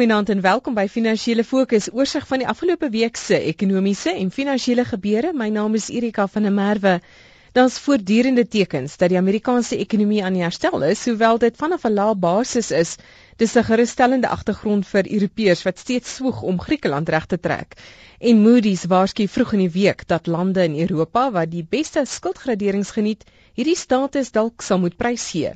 Goeienaand en welkom by Finansiële Fokus, oorsig van die afgelope week se ekonomiese en finansiële gebeure. My naam is Erika van der Merwe. Daar's voortdurende tekens dat die Amerikaanse ekonomie aan die herstel is, hoewel dit vanaf 'n lae basis is. Dis 'n gerusstellende agtergrond vir Europeërs wat steeds swoeg om Griekeland reg te trek. En Moody's waarsku vroeg in die week dat lande in Europa wat die beste skuldgraderings geniet, hierdie status dalk sal moet prys gee.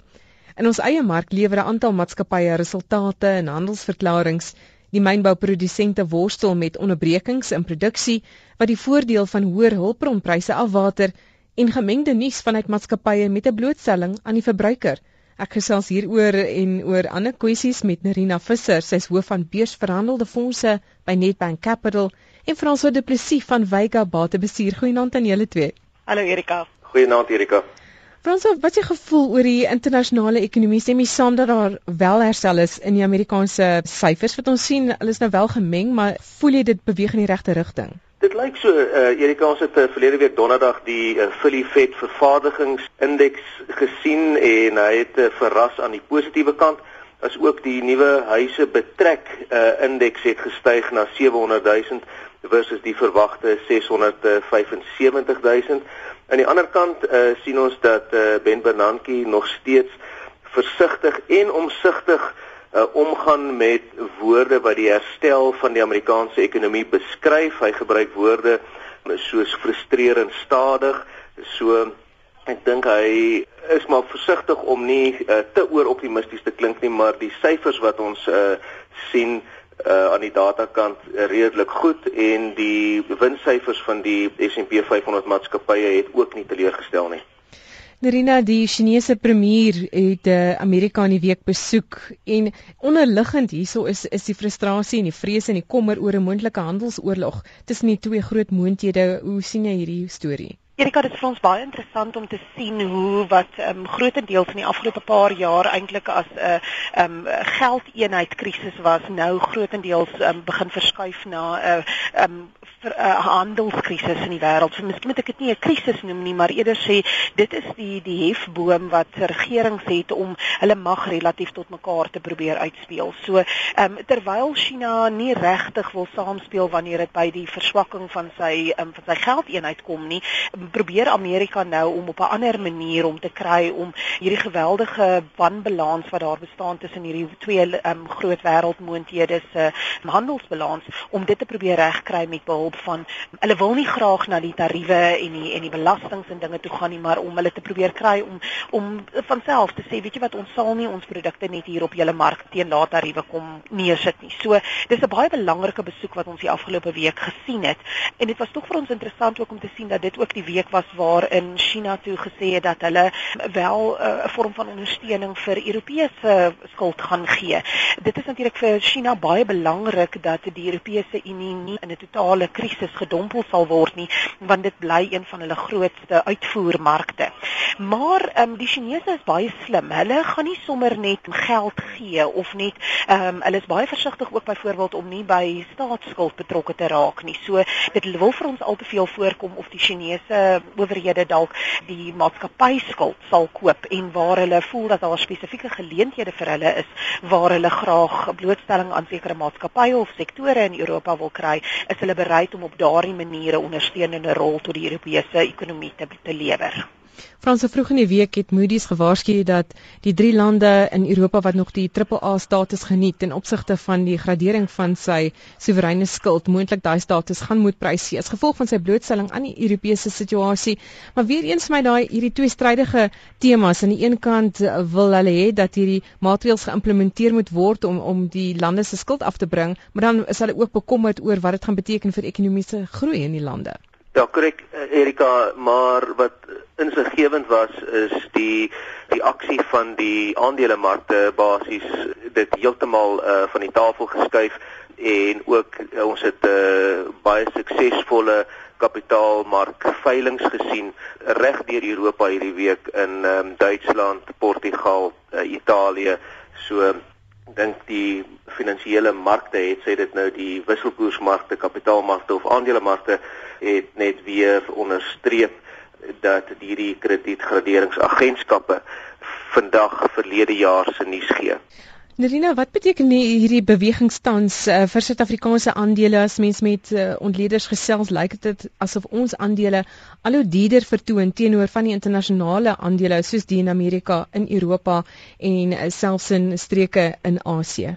In ons eie mark lewer 'n aantal maatskappye resultate en handelsverklaringe. Die mynbouprodusente worstel met onderbrekings in produksie wat die voordeel van hoër hulpbronpryse afwater en gemengde nuus vanuit maatskappye met 'n blootstelling aan die verbruiker. Ek gesels hieroor en oor ander kwessies met Nerina Visser, sy's hoof van beursverhandelde fondse by Nedbank Capital en François Du Plessis van Vega Batebestuur. Goeienaand aan julle twee. Hallo Erika. Goeienaand Erika. Fransof, wat is je gevoel oor die internasionale ekonomie? Stem jy saam dat daar wel herstel is in die Amerikaanse syfers wat ons sien? Hulle is nou wel gemeng, maar voel jy dit beweeg in die regte rigting? Dit lyk so, uh, Erika het uh, verlede week donderdag die uh, Philly Fed vervaardigingsindeks gesien en hy het uh, verras aan die positiewe kant as ook die nuwe huise betrek uh, indeks het gestyg na 700 000 versus die verwagte 675 000. Aan die ander kant uh, sien ons dat uh, Ben Bernanke nog steeds versigtig en omsigtig uh, omgaan met woorde wat die herstel van die Amerikaanse ekonomie beskryf. Hy gebruik woorde soos frustrerend stadig. So ek dink hy is maar versigtig om nie uh, te ooroptimisties te klink nie, maar die syfers wat ons uh, sien uh, aan die datakant redelik goed en die winssyfers van die S&P 500 maatskappye het ook nie teleurgestel nie. Nerina, die Chinese premier het uh, Amerika in die week besoek en onderliggend hierso is is die frustrasie en die vrees en die kommer oor 'n moontlike handelsoorlog tussen die twee groot moondhede. Hoe sien jy hierdie storie? Erika, dit is vir ons baie interessant om te sien hoe wat ehm um, grootendeels in die afgelope paar jaar eintlik as 'n uh, ehm um, geldeenheid krisis was, nou grootendeels ehm um, begin verskuif na 'n uh, ehm um, vir 'n uh, handelskrisis in die wêreld. So miskien moet ek dit nie 'n krisis noem nie, maar eerder sê dit is die die hefboom wat regerings het om hulle mag relatief tot mekaar te probeer uitspeel. So, ehm um, terwyl China nie regtig wil saamspeel wanneer dit by die verswakking van sy ehm um, van sy geldeenheid kom nie, probeer Amerika nou om op 'n ander manier om te kry om hierdie geweldige wanbalans wat daar bestaan tussen hierdie twee um, groot wêreldmoondhede se um, handelsbalans om dit te probeer regkry met behulp van hulle wil nie graag na die tariewe en die en die belastings en dinge toe gaan nie maar om hulle te probeer kry om om van self te sê weet jy wat ons sal nie ons produkte net hier op julle mark teen lae tariewe kom neersit nie. So dis 'n baie belangrike besoek wat ons die afgelope week gesien het en dit was tog vir ons interessant ook om te sien dat dit ook die week was waarin China toe gesê het dat hulle wel eh, 'n uh, vorm van ondersteuning vir Europese skuld gaan gee. Dit is natuurlik vir China baie belangrik dat die Europese Unie nie in 'n totale krisis gedompel sal word nie, want dit bly een van hulle grootste uitvoermarkte. Maar um, die Chinese is baie slim. Hulle gaan nie sommer net geld gee of net ehm um, hulle is baie versigtig ook byvoorbeeld om nie by staatsskuld betrokke te raak nie. So dit wil vir ons al te veel voorkom of die Chinese owerhede dalk die maatskappy skuld sal koop en waar hulle voel dat daar spesifieke geleenthede vir hulle is waar hulle graag blootstelling aan sekere maatskappye of sektore in Europa wil kry, is hulle bereid om op daardie maniere ondersteunende rol tot die Europese ekonomie te, te lewer. Franse vroeg in die week het Moody's gewaarsku dat die drie lande in Europa wat nog die AAA status geniet ten opsigte van die gradering van sy soewereine skuld moontlik daai status gaan moet prys gee as gevolg van sy blootstelling aan die Europese situasie. Maar weer eens vir my daai hierdie twee strydige temas aan die een kant eh, wil hulle hê dat hierdie maatreëls geïmplementeer moet word om om die lande se skuld af te bring, maar dan is hulle ook bekommerd oor wat dit gaan beteken vir ekonomiese groei in die lande. Ja, korrek Erika, maar wat insiggewend was is die die aksie van die aandelemarkte basies dit heeltemal uh, van die tafel geskuif en ook uh, ons het 'n uh, baie suksesvolle kapitaalmark veilinge gesien reg deur Europa hierdie week in um, Duitsland, Portugal, uh, Italië. So dink die finansiële markte het sê dit nou die wisselkoersmarkte, kapitaalmarkte of aandelemarkte het net weer onderstreep dat hierdie kredietgraderingsagentskappe vandag verlede jaar se nuus gee. Nerina, wat beteken hierdie bewegingstans uh, vir Suid-Afrikaanse aandele as mens met uh, ontleeders gesels, lyk dit asof ons aandele al hoe duurder vertoon teenoor van die internasionale aandele soos die in Amerika, in Europa en uh, selfs in streke in Asië.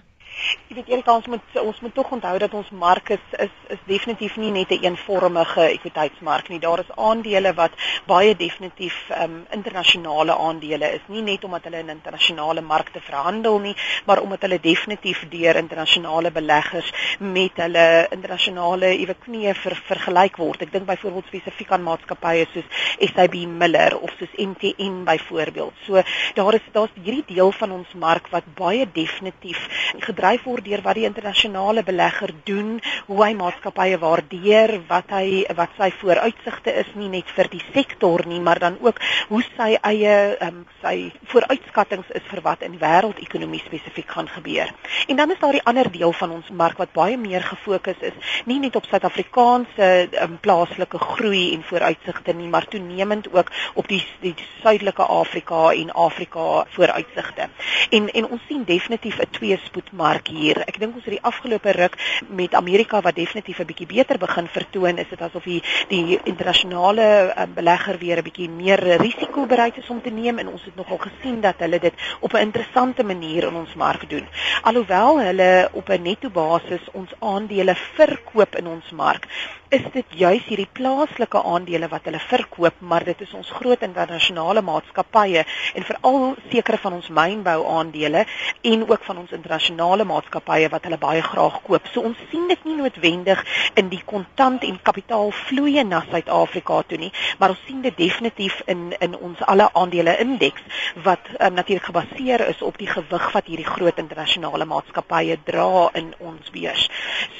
Jy weet Erika, ons moet ons moet tog onthou dat ons mark is is, is definitief nie net 'n een eenvormige ekwiteitsmark nie. Daar is aandele wat baie definitief um, internasionale aandele is, nie net omdat hulle in internasionale markte verhandel nie, maar omdat hulle definitief deur internasionale beleggers met hulle internasionale ewe knieë ver, vergelyk word. Ek dink byvoorbeeld spesifiek aan maatskappye soos SAB Miller of soos MTN byvoorbeeld. So daar is daar's hierdie deel van ons mark wat baie definitief gedryf gedryf word deur wat die internasionale belegger doen, hoe hy maatskappye waardeer, wat hy wat sy vooruitsigte is nie net vir die sektor nie, maar dan ook hoe sy eie um, sy vooruitskattinge is vir wat in die wêreldekonomie spesifiek gaan gebeur. En dan is daar die ander deel van ons mark wat baie meer gefokus is, nie net op Suid-Afrikaanse um, plaaslike groei en vooruitsigte nie, maar toenemend ook op die die suidelike Afrika en Afrika vooruitsigte. En en ons sien definitief 'n tweespoed mark mark hier. Ek dink ons het die afgelope ruk met Amerika wat definitief 'n bietjie beter begin vertoon, is dit asof die die internasionale um, belegger weer 'n bietjie meer risiko bereid is om te neem en ons het nogal gesien dat hulle dit op 'n interessante manier in ons mark doen. Alhoewel hulle op 'n netto basis ons aandele verkoop in ons mark, is dit juis hierdie plaaslike aandele wat hulle verkoop, maar dit is ons groot internasionale maatskappye en veral sekere van ons mynbou aandele en ook van ons internasionale maatskappye wat hulle baie graag koop. So ons sien dit nie noodwendig in die kontant en kapitaalvloeie na Suid-Afrika toe nie, maar ons sien dit definitief in in ons alle aandele indeks wat um, natuurlik gebaseer is op die gewig wat hierdie groot internasionale maatskappye dra in ons beurs.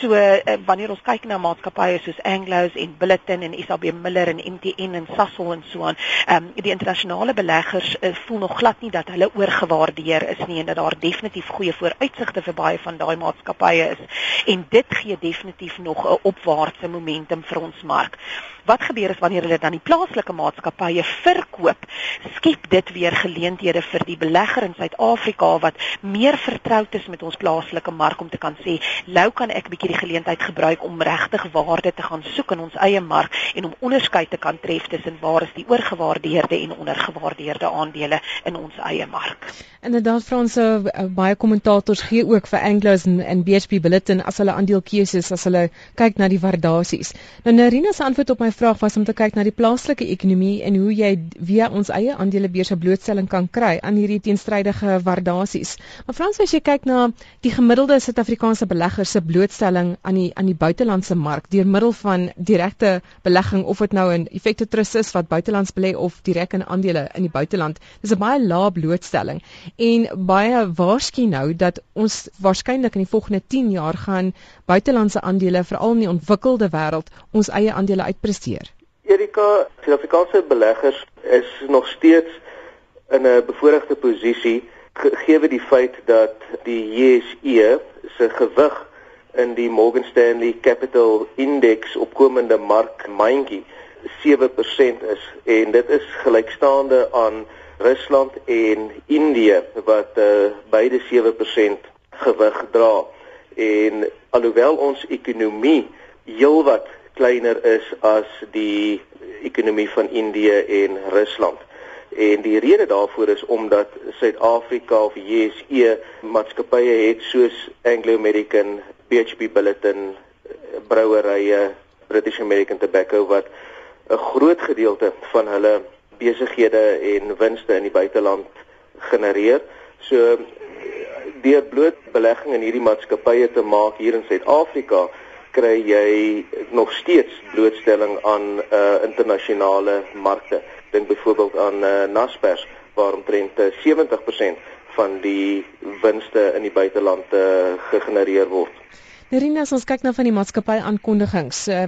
So uh, wanneer ons kyk na maatskappye soos Anglo's en Billiton en SAB Miller en MTN en Sasol en so aan, um, die internasionale beleggers uh, voel nog glad nie dat hulle oorgewaardeer is nie en dat daar definitief goeie vooruitsigte vir baie van daai maatskappye is en dit gee definitief nog 'n opwaartse momentum vir ons mark. Wat gebeur is wanneer hulle dan die plaaslike maatskappye verkoop, skep dit weer geleenthede vir die belegger in Suid-Afrika wat meer vertroud is met ons plaaslike mark om te kan sê, "Nou kan ek 'n bietjie die geleentheid gebruik om regtig waarde te gaan soek in ons eie mark en om onderskeid te kan tref tussen waar is die oorgewaardeerde en ondergewaardeerde aandele in ons eie mark." Inderdaad, Franse uh, baie kommentators gee ook vir Anglos en, en BHP Billiton as hulle aandeelkeuses as hulle kyk na die waardasies. Nou Narina se antwoord op my vraag was om te kyk na die plaaslike ekonomie en hoe jy via ons eie aandelebeurse blootstelling kan kry aan hierdie teenstrydige waardasies. Maar Frans, as jy kyk na die gemiddelde Suid-Afrikaanse belegger se blootstelling aan die aan die buitelandse mark deur middel van direkte belegging of dit nou 'n effekte trust is wat buitelands belê of direk in aandele in die buiteland, dis 'n baie lae blootstelling en baie waarskynlik nou dat ons waarskynlik in die volgende 10 jaar gaan buitelandse aandele veral in die ontwikkelde wêreld ons eie aandele uitpresteer investeer? Erika, Suid-Afrikaanse beleggers is nog steeds in 'n bevoordeelde posisie gegee die feit dat die JSE se gewig in die Morgan Stanley Capital Index opkomende mark myntjie 7% is en dit is gelykstaande aan Rusland en Indië wat uh, beide 7% gewig dra en alhoewel ons ekonomie heelwat kleiner is as die ekonomie van Indië en Rusland. En die rede daarvoor is omdat Suid-Afrika of JSE maatskappye het soos Anglo American, BHP Billiton, brouwerye, British American Tobacco wat 'n groot gedeelte van hulle besighede en winste in die buiteland genereer. So deur bloot belegging in hierdie maatskappye te maak hier in Suid-Afrika kry jy nog steeds blootstelling aan uh internasionale markte. Dink byvoorbeeld aan uh Naspers waar omtrent 70% uh, van die winste in die buiteland uh gegenereer word. Nerina, as ons kyk na van die maatskappy aankondigings, uh,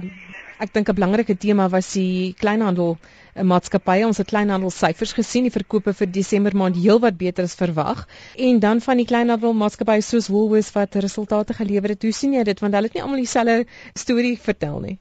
ek dink 'n belangrike tema was die kleinhandel 'n maatskappy. Ons het kleinhandelsyfers gesien, die verkope vir Desember maand heelwat beter as verwag. En dan van die kleinhandelmaatskappye soos Woolworths wat resultate gelewer het. Hoe sien jy dit want hulle het nie almal dieselfde storie vertel nie?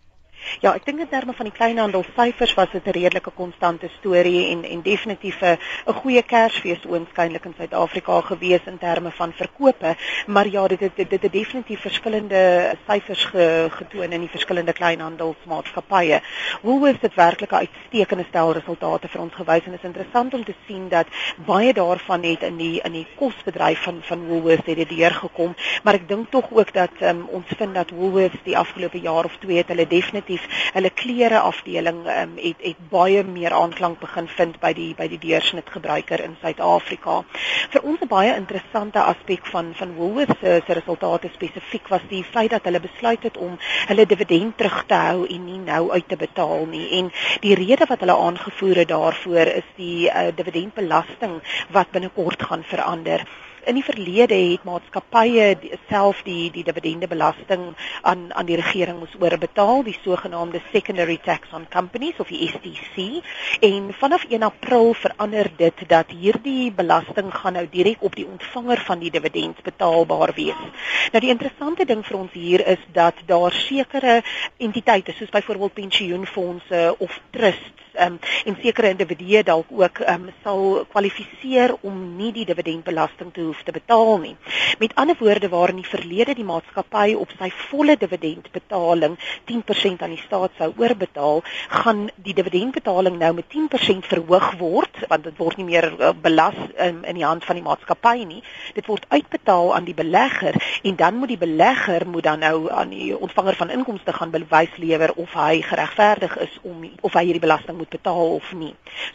Ja, ek dink in terme van die kleinhandel syfers was dit 'n redelike konstante storie en en definitief 'n goeie Kersfees oënskynlik in Suid-Afrika gewees in terme van verkope, maar ja, dit het dit het definitief verskillende syfers ge, getoon in die verskillende kleinhandelsmaatskappye. Woolworths het werklik 'n uitstekende stel resultate vir ons gewys? En is interessant om te sien dat baie daarvan het in die in die kosbedryf van van Woolworths het dit deurgekom, maar ek dink tog ook dat um, ons vind dat Woolworths die afgelope jaar of twee het hulle definitief definitief hulle klere afdeling um, het het baie meer aanklank begin vind by die by die deursnit gebruiker in Suid-Afrika. Vir ons 'n baie interessante aspek van van Woolworths se resultate spesifiek was die feit dat hulle besluit het om hulle dividend terug te hou en nie nou uit te betaal nie. En die rede wat hulle aangevoer het daarvoor is die uh, dividendbelasting wat binnekort gaan verander in die verlede het maatskappye self die die dividendebelasting aan aan die regering moes oorbetaal, die sogenaamde secondary tax on companies of die STC. En vanaf 1 April verander dit dat hierdie belasting gaan nou direk op die ontvanger van die dividend betaalbaar wees. Nou die interessante ding vir ons hier is dat daar sekere entiteite soos byvoorbeeld pensioenfonde of trusts um, en sekere individue dalk ook um, sal kwalifiseer om nie die dividendbelasting te hoef te betaal nie. Met ander woorde waar in die verlede die maatskappy op sy volle dividendbetaling 10% aan die staat sou oorbetaal, gaan die dividendbetaling nou met 10% verhoog word want dit word nie meer uh, belas um, in die hand van die maatskappy nie. Dit word uitbetaal aan die belegger en dan moet die belegger moet dan nou aan die ontvanger van inkomste gaan bewys lewer of hy geregverdig is om of hy hierdie belasting moet betaal of nie.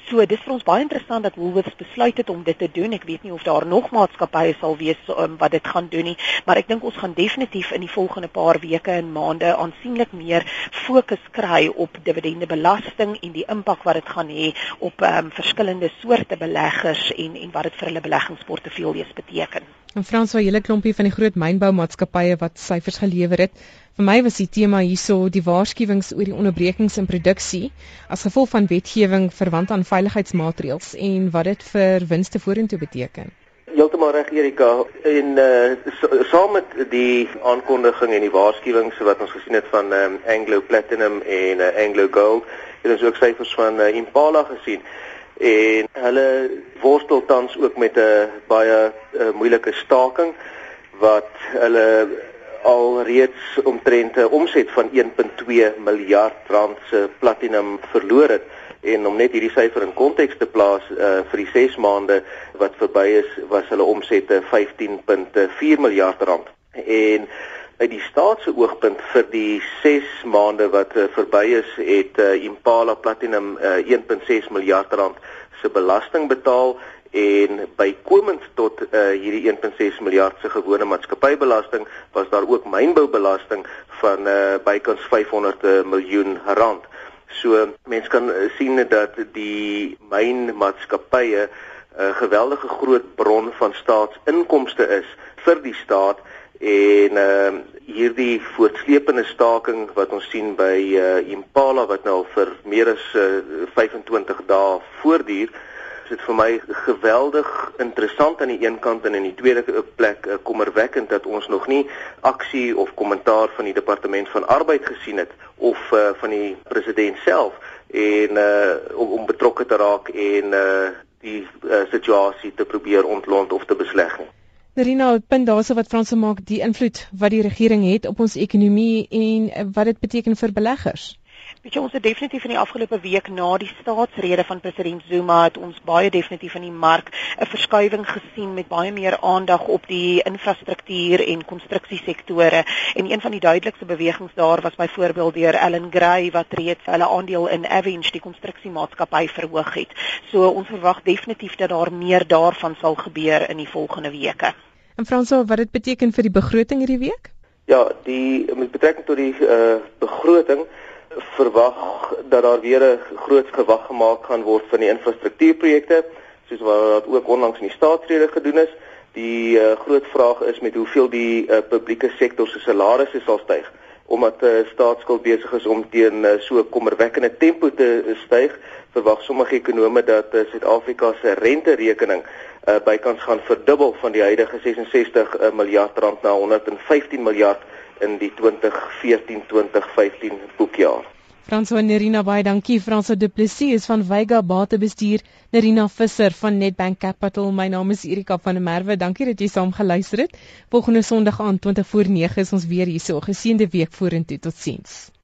So dis vir ons baie interessant dat Woolworths besluit het om dit te doen. Ek weet nie of daar nog maatskappye sal wees um, wat dit gaan doen nie, maar ek dink ons gaan definitief in die volgende paar weke en maande aansienlik meer fokus kry op dividendebelasting en die impak wat dit gaan hê op um, verskillende soorte beleggers en en wat dit vir hulle beleggingsportefeuilles beteken. En Frans, waar julle klompie van die groot mynboumaatskappye wat syfers gelewer het, Vir my was die tema hierso die waarskuwings oor die onderbrekings in produksie as gevolg van wetgewing verwant aan veiligheidsmaatreëls en wat dit vir winste vorentoe beteken. Heeltemal reg Erika en uh, saam met die aankondiging en die waarskuwings wat ons gesien het van um, Anglo Platinum en uh, Anglo Gold het ons ook syfers van uh, Impala gesien en hulle worstel tans ook met 'n baie uh, moeilike staking wat hulle al reeds omtrent 'n omset van 1.2 miljard rand se platinum verloor het. En om net hierdie syfer in konteks te plaas uh, vir die 6 maande wat verby is was hulle omsette 15.4 miljard rand. En uit die staat se oogpunt vir die 6 maande wat uh, verby is het uh, Impala Platinum uh, 1.6 miljard rand se belasting betaal en bykomend tot uh, hierdie 1.6 miljard se gewone maatskappybelasting was daar ook mynboubelasting van uh, bykans 500 uh, eh, miljoen rand. So mense kan uh, sien dat die mynmaatskappye 'n uh, geweldige groot bron van staatsinkomste is vir die staat en uh, hierdie voortsleepende staking wat ons sien by uh, Impala wat nou vir meer as uh, 25 dae voortduur is dit vir my geweldig interessant aan die een kant en in die tweede plek uh, kommerwekkend dat ons nog nie aksie of kommentaar van die departement van arbeid gesien het of uh, van die president self en uh, om, om betrokke te raak en uh, die uh, situasie te probeer ontlont of te besleg nie. Nerina, punt daarso wat Franse maak die invloed wat die regering het op ons ekonomie en wat dit beteken vir beleggers. Weet jy ons het definitief in die afgelope week na die staatsrede van president Zuma het ons baie definitief in die mark 'n verskuiwing gesien met baie meer aandag op die infrastruktuur en konstruksiesektore en een van die duidelikste bewegings daar was byvoorbeeld deur Ellen Gray wat reeds hulle aandeel in Avinch die konstruksiemaatskappy verhoog het. So ons verwag definitief dat daar meer daarvan sal gebeur in die volgende weke. En Franso, wat dit beteken vir die begroting hierdie week? Ja, die met betrekking tot die uh, begroting verwag dat daar weer 'n groot gewag gemaak gaan word van die infrastruktuurprojekte soos wat ook onlangs in die staatsrede gedoen is. Die uh, groot vraag is met hoeveel die uh, publieke sektor se salarisse sal styg omdat uh, staatsskuld besig is om teen uh, so kommerwekkende tempo te uh, styg. Verwag sommige ekonome dat Suid-Afrika uh, se renterekening uh, bykans gaan verdubbel van die huidige 66 uh, miljard rand na 115 miljard in die 2014-2015 boekjaar. François Nerina baie dankie. François Du Plessis is van Vega Batebestuur, Nerina Visser van Nedbank Capital. My naam is Erika van der Merwe. Dankie dat jy saam geluister het. Volgende Sondag aand 20 voor 9 is ons weer hier so. Geseënde week vorentoe. Totsiens.